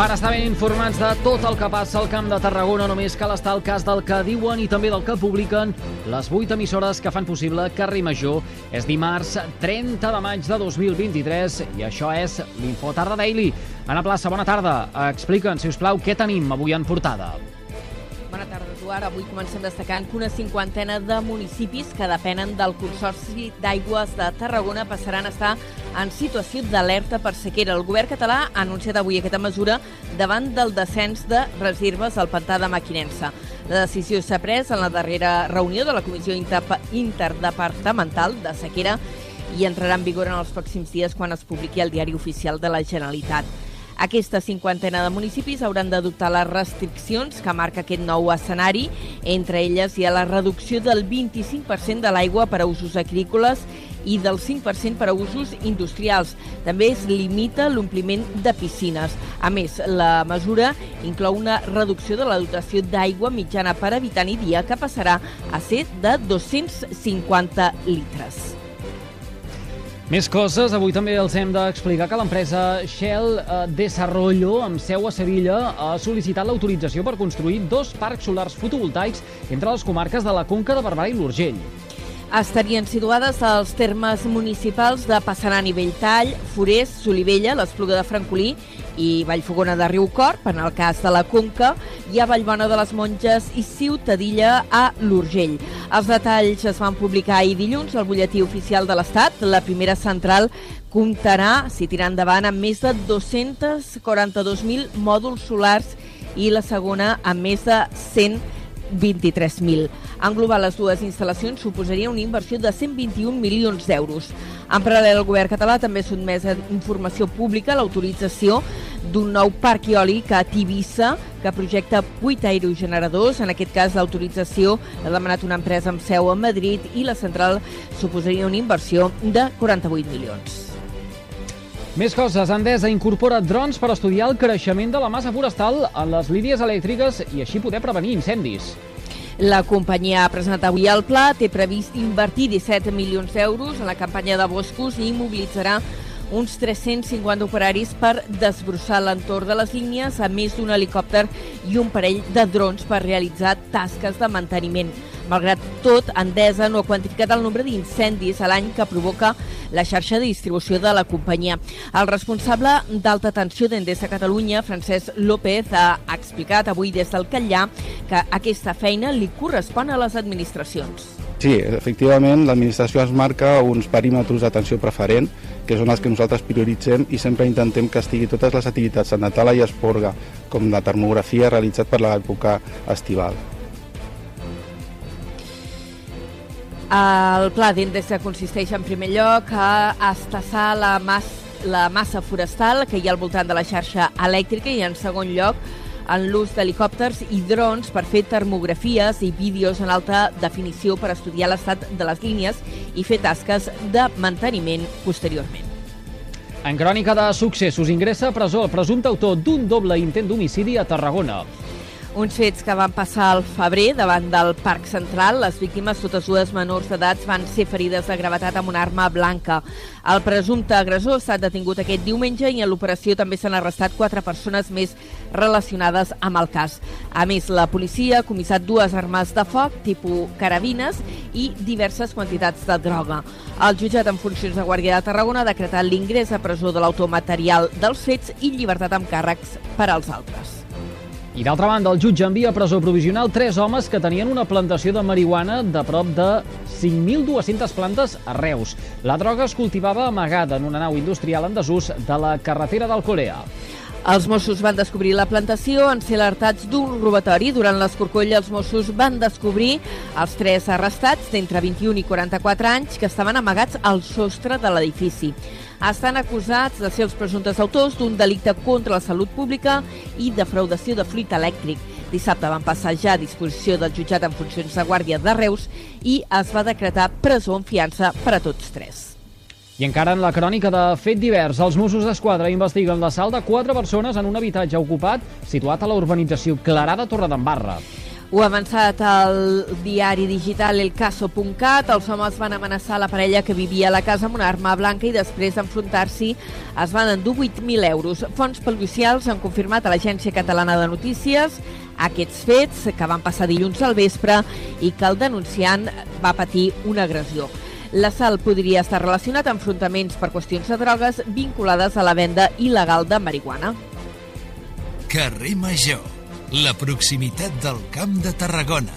Per estar ben informats de tot el que passa al Camp de Tarragona, només cal estar al cas del que diuen i també del que publiquen les vuit emissores que fan possible Carrer Major. És dimarts 30 de maig de 2023 i això és l'Infotarda Daily. Anna Plaça, bona tarda. Explica'ns, si us plau, què tenim avui en portada. Eduard. Avui comencem destacant que una cinquantena de municipis que depenen del Consorci d'Aigües de Tarragona passaran a estar en situació d'alerta per sequera. El govern català ha anunciat avui aquesta mesura davant del descens de reserves al pantà de Maquinensa. La decisió s'ha pres en la darrera reunió de la Comissió Interdepartamental de Sequera i entrarà en vigor en els pròxims dies quan es publiqui el Diari Oficial de la Generalitat. Aquesta cinquantena de municipis hauran d'adoptar les restriccions que marca aquest nou escenari. Entre elles hi ha la reducció del 25% de l'aigua per a usos agrícoles i del 5% per a usos industrials. També es limita l'ompliment de piscines. A més, la mesura inclou una reducció de la dotació d'aigua mitjana per habitant i dia que passarà a ser de 250 litres. Més coses. Avui també els hem d'explicar que l'empresa Shell eh, Desarrollo, amb seu a Sevilla, ha sol·licitat l'autorització per construir dos parcs solars fotovoltaics entre les comarques de la Conca de Barberà i l'Urgell. Estarien situades als termes municipals de Passaran i Belltall, Forès, Solivella, l'Espluga de Francolí i Vallfogona de Riucorp, en el cas de la Conca, i a Vallbona de les Monges i Ciutadilla a l'Urgell. Els detalls es van publicar ahir dilluns al butlletí oficial de l'Estat. La primera central comptarà, si tira endavant, amb més de 242.000 mòduls solars i la segona amb més de 123.000. Englobar les dues instal·lacions suposaria una inversió de 121 milions d'euros. En paral·lel, el govern català també sotmès a informació pública l'autorització d'un nou parc eòlic a Tivissa que projecta 8 aerogeneradors. En aquest cas, l'autorització l'ha demanat una empresa amb seu a Madrid i la central suposaria una inversió de 48 milions. Més coses. Endesa incorpora drons per estudiar el creixement de la massa forestal en les línies elèctriques i així poder prevenir incendis. La companyia ha presentat avui el pla, té previst invertir 17 milions d'euros en la campanya de boscos i mobilitzarà uns 350 operaris per desbrossar l'entorn de les línies, a més d'un helicòpter i un parell de drons per realitzar tasques de manteniment. Malgrat tot, Endesa no ha quantificat el nombre d'incendis a l'any que provoca la xarxa de distribució de la companyia. El responsable d'alta tensió d'Endesa Catalunya, Francesc López, ha explicat avui des del Catllà que aquesta feina li correspon a les administracions. Sí, efectivament, l'administració es marca uns perímetres d'atenció preferent, que són els que nosaltres prioritzem i sempre intentem que estigui totes les activitats de tala i esporga com la termografia realitzat per l'època estival. El pla d'Endesa consisteix en primer lloc a estassar la, mas, la massa forestal que hi ha al voltant de la xarxa elèctrica i en segon lloc en l'ús d'helicòpters i drons per fer termografies i vídeos en alta definició per estudiar l'estat de les línies i fer tasques de manteniment posteriorment. En crònica de successos ingressa a presó el presumpte autor d'un doble intent d'homicidi a Tarragona. Uns fets que van passar al febrer davant del Parc Central. Les víctimes, totes dues menors d'edat, van ser ferides de gravetat amb una arma blanca. El presumpte agressor ha estat detingut aquest diumenge i en l'operació també s'han arrestat quatre persones més relacionades amb el cas. A més, la policia ha comissat dues armes de foc, tipus carabines, i diverses quantitats de droga. El jutjat en funcions de Guàrdia de Tarragona ha decretat l'ingrés a presó de l'autor material dels fets i llibertat amb càrrecs per als altres. I d'altra banda, el jutge envia a presó provisional tres homes que tenien una plantació de marihuana de prop de 5.200 plantes a Reus. La droga es cultivava amagada en una nau industrial en desús de la carretera del Corea. Els Mossos van descobrir la plantació en ser alertats d'un robatori. Durant l'escorcoll, els Mossos van descobrir els tres arrestats d'entre 21 i 44 anys que estaven amagats al sostre de l'edifici estan acusats de ser els presumptes autors d'un delicte contra la salut pública i defraudació de fluid elèctric. Dissabte van passar ja a disposició del jutjat en funcions de guàrdia de Reus i es va decretar presó en fiança per a tots tres. I encara en la crònica de fet divers, els Mossos d'Esquadra investiguen l'assalt de quatre persones en un habitatge ocupat situat a la urbanització Clarà de Torredembarra. Ho ha avançat el diari digital elcaso.cat. Els homes van amenaçar la parella que vivia a la casa amb una arma blanca i després d'enfrontar-s'hi es van endur 8.000 euros. Fons policials han confirmat a l'Agència Catalana de Notícies aquests fets que van passar dilluns al vespre i que el denunciant va patir una agressió. L'assalt podria estar relacionat amb enfrontaments per qüestions de drogues vinculades a la venda il·legal de marihuana. Carrer Major la proximitat del Camp de Tarragona.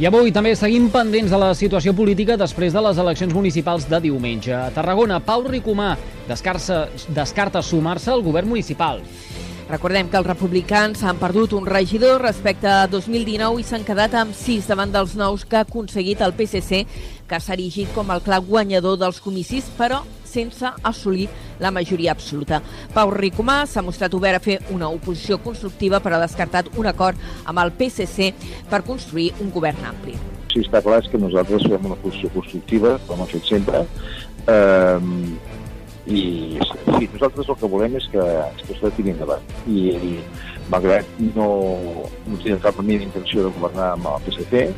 I avui també seguim pendents de la situació política després de les eleccions municipals de diumenge. A Tarragona, Pau Ricomà descarta, descarta sumar-se al govern municipal. Recordem que els republicans han perdut un regidor respecte a 2019 i s'han quedat amb sis davant dels nous que ha aconseguit el PSC, que s'ha erigit com el clar guanyador dels comicis, però sense assolir la majoria absoluta. Pau Ricomà s'ha mostrat obert a fer una oposició constructiva però ha descartat un acord amb el PSC per construir un govern ampli. Sí, està clar és que nosaltres fem una posició constructiva, com hem fet sempre, eh, i sí, nosaltres el que volem és que, que tiri endavant. I, i malgrat no, no tenim cap mínima intenció de governar amb el PSC,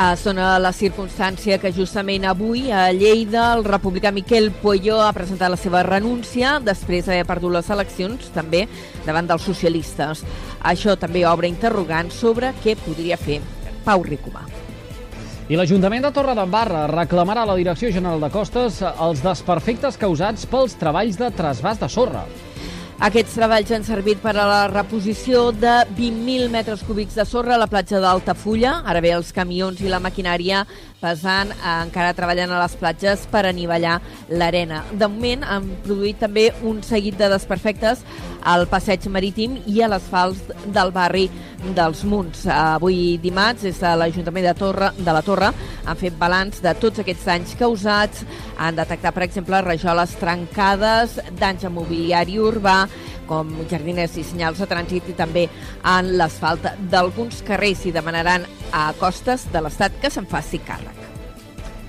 es dona la circumstància que justament avui a Lleida el republicà Miquel Puello ha presentat la seva renúncia després d'haver perdut les eleccions també davant dels socialistes. Això també obre interrogants sobre què podria fer Pau Ricomà. I l'Ajuntament de Torredembarra reclamarà a la Direcció General de Costes els desperfectes causats pels treballs de trasbàs de sorra. Aquests treballs han servit per a la reposició de 20.000 metres cúbics de sorra a la platja d'Altafulla. Ara bé, els camions i la maquinària pesant eh, encara treballen a les platges per anivellar l'arena. De moment han produït també un seguit de desperfectes al passeig marítim i a l'asfalt del barri dels Munts. Avui dimarts, des de l'Ajuntament de, Torre, de la Torre, han fet balanç de tots aquests danys causats. Han detectat, per exemple, rajoles trencades, danys a mobiliari urbà, com jardiners i senyals de trànsit i també en l'asfalt d'alguns carrers i demanaran a costes de l'Estat que se'n faci càrrec.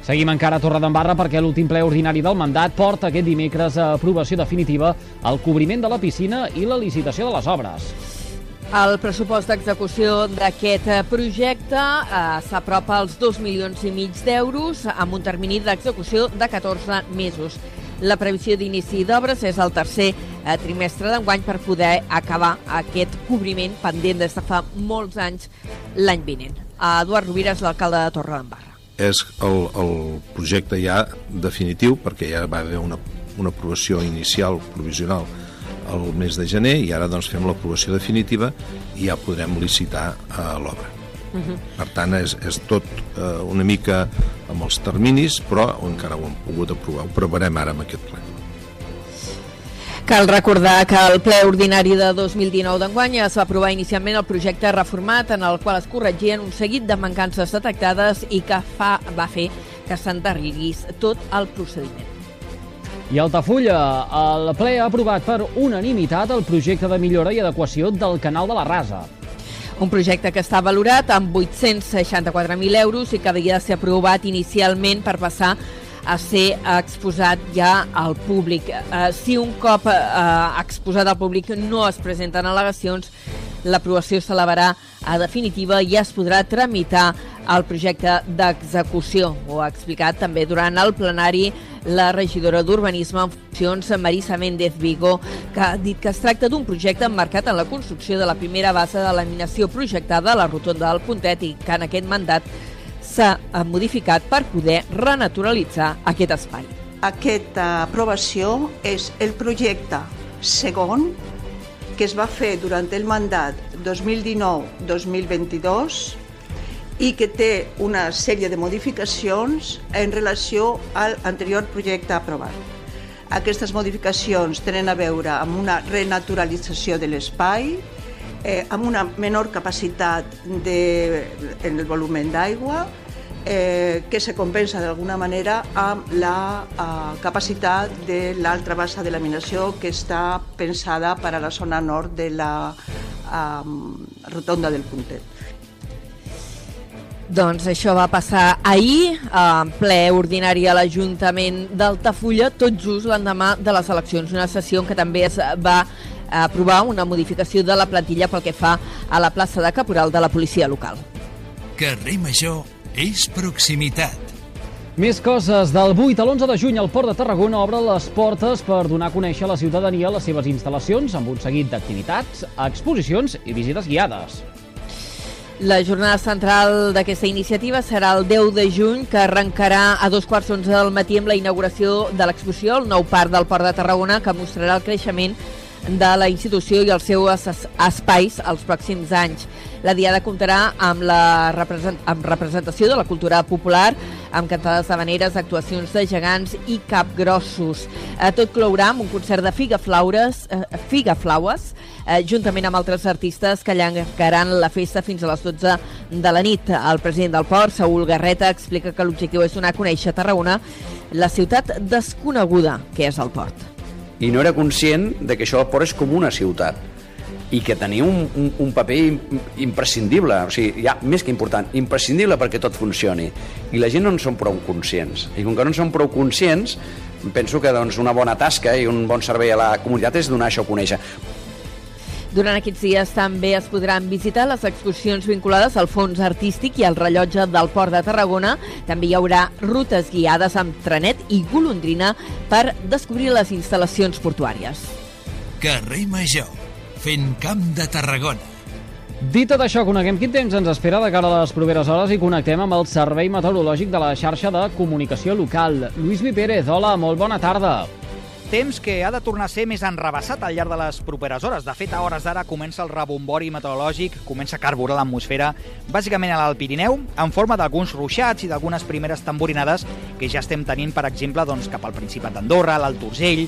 Seguim encara a Torredembarra perquè l'últim ple ordinari del mandat porta aquest dimecres a aprovació definitiva el cobriment de la piscina i la licitació de les obres. El pressupost d'execució d'aquest projecte eh, s'apropa als 2 milions i mig d'euros amb un termini d'execució de 14 mesos. La previsió d'inici d'obres és el tercer eh, trimestre d'enguany per poder acabar aquest cobriment pendent des de fa molts anys l'any vinent. Eduard Rovira és l'alcalde de Torredembarra és el, el projecte ja definitiu, perquè ja va haver una, una aprovació inicial, provisional, el mes de gener, i ara doncs fem l'aprovació definitiva i ja podrem licitar uh, l'obra. Uh -huh. Per tant, és, és tot uh, una mica amb els terminis, però encara ho hem pogut aprovar. Ho provarem ara amb aquest ple. Cal recordar que el ple ordinari de 2019 d'enguany es va aprovar inicialment el projecte reformat en el qual es corregien un seguit de mancances detectades i que fa, va fer que s'endarrerís tot el procediment. I Altafulla, el ple ha aprovat per unanimitat el projecte de millora i adequació del canal de la Rasa. Un projecte que està valorat amb 864.000 euros i que havia de ser aprovat inicialment per passar a ser exposat ja al públic. Eh, si un cop eh, exposat al públic no es presenten al·legacions, l'aprovació s'elevarà a definitiva i es podrà tramitar el projecte d'execució. Ho ha explicat també durant el plenari la regidora d'Urbanisme en funcions, Marisa Méndez Vigo, que ha dit que es tracta d'un projecte emmarcat en la construcció de la primera base de laminació projectada a la rotonda del Pontet i que en aquest mandat s'ha modificat per poder renaturalitzar aquest espai. Aquesta aprovació és el projecte segon que es va fer durant el mandat 2019-2022 i que té una sèrie de modificacions en relació a l'anterior projecte aprovat. Aquestes modificacions tenen a veure amb una renaturalització de l'espai, eh, amb una menor capacitat de, en el volumen d'aigua, eh, que se compensa d'alguna manera amb la eh, capacitat de l'altra bassa de laminació que està pensada per a la zona nord de la eh, rotonda del Puntet. Doncs això va passar ahir, en ple ordinari a l'Ajuntament d'Altafulla, tot just l'endemà de les eleccions, una sessió en què també es va aprovar una modificació de la plantilla pel que fa a la plaça de caporal de la policia local. Carrer Major és proximitat. Més coses. Del 8 a l'11 de juny, el Port de Tarragona obre les portes per donar a conèixer a la ciutadania les seves instal·lacions amb un seguit d'activitats, exposicions i visites guiades. La jornada central d'aquesta iniciativa serà el 10 de juny, que arrencarà a dos quarts d'onze del matí amb la inauguració de l'exposició, el nou parc del Port de Tarragona, que mostrarà el creixement de la institució i els seus espais els pròxims anys. La Diada comptarà amb la represent amb representació de la cultura popular, amb cantades habaneres, actuacions de gegants i capgrossos. Eh, tot clourà amb un concert de Figa Flaures, eh, Figa Flaues, eh, juntament amb altres artistes que allargaran la festa fins a les 12 de la nit. El president del port, Saúl Garreta, explica que l'objectiu és donar a conèixer a Tarragona la ciutat desconeguda que és el port. I no era conscient de que això del port és com una ciutat i que tenia un, un, un paper imprescindible, o sigui, ja més que important, imprescindible perquè tot funcioni. I la gent no en són prou conscients. I com que no en són prou conscients, penso que doncs, una bona tasca i un bon servei a la comunitat és donar això a conèixer. Durant aquests dies també es podran visitar les excursions vinculades al fons artístic i al rellotge del Port de Tarragona. També hi haurà rutes guiades amb trenet i golondrina per descobrir les instal·lacions portuàries. Carrer Major, fent camp de Tarragona. Dit tot això, coneguem quin temps ens espera de cara a les properes hores i connectem amb el Servei Meteorològic de la xarxa de comunicació local. Lluís Mi Pérez, hola, molt bona tarda. Temps que ha de tornar a ser més enrebaçat al llarg de les properes hores. De fet, a hores d'ara comença el rebombori meteorològic, comença a carburar l'atmosfera, bàsicament a l'Alt Pirineu, en forma d'alguns ruixats i d'algunes primeres tamborinades que ja estem tenint, per exemple, doncs, cap al Principat d'Andorra, l'Alt Urgell,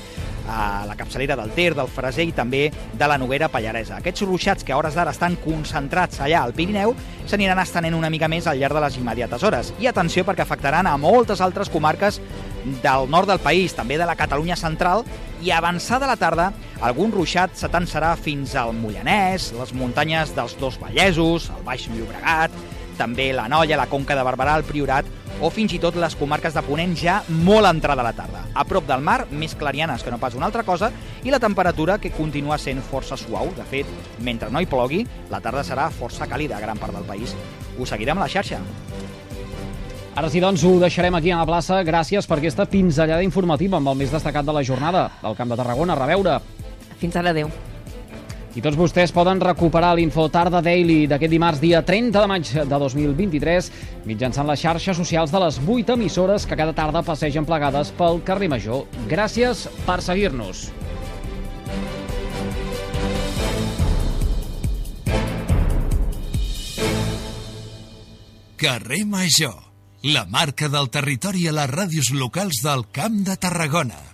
a la capçalera del Ter, del Freser i també de la Noguera Pallaresa. Aquests ruixats que a hores d'ara estan concentrats allà al Pirineu s'aniran estenent una mica més al llarg de les immediates hores. I atenció perquè afectaran a moltes altres comarques del nord del país, també de la Catalunya central, i avançada la tarda, algun ruixat s'atansarà fins al Mollanès, les muntanyes dels dos Vallesos, el Baix Llobregat, també la Noia, la Conca de Barberà, el Priorat o fins i tot les comarques de Ponent ja molt entrada a la tarda. A prop del mar, més clarianes que no pas una altra cosa, i la temperatura que continua sent força suau. De fet, mentre no hi plogui, la tarda serà força càlida a gran part del país. Us seguirem a la xarxa. Ara sí, doncs, ho deixarem aquí a la plaça. Gràcies per aquesta pinzellada informativa amb el més destacat de la jornada del Camp de Tarragona. A reveure. Fins ara, adeu. I tots vostès poden recuperar l'Info Tarda Daily d'aquest dimarts, dia 30 de maig de 2023, mitjançant les xarxes socials de les 8 emissores que cada tarda passegen plegades pel carrer Major. Gràcies per seguir-nos. Carrer Major, la marca del territori a les ràdios locals del Camp de Tarragona.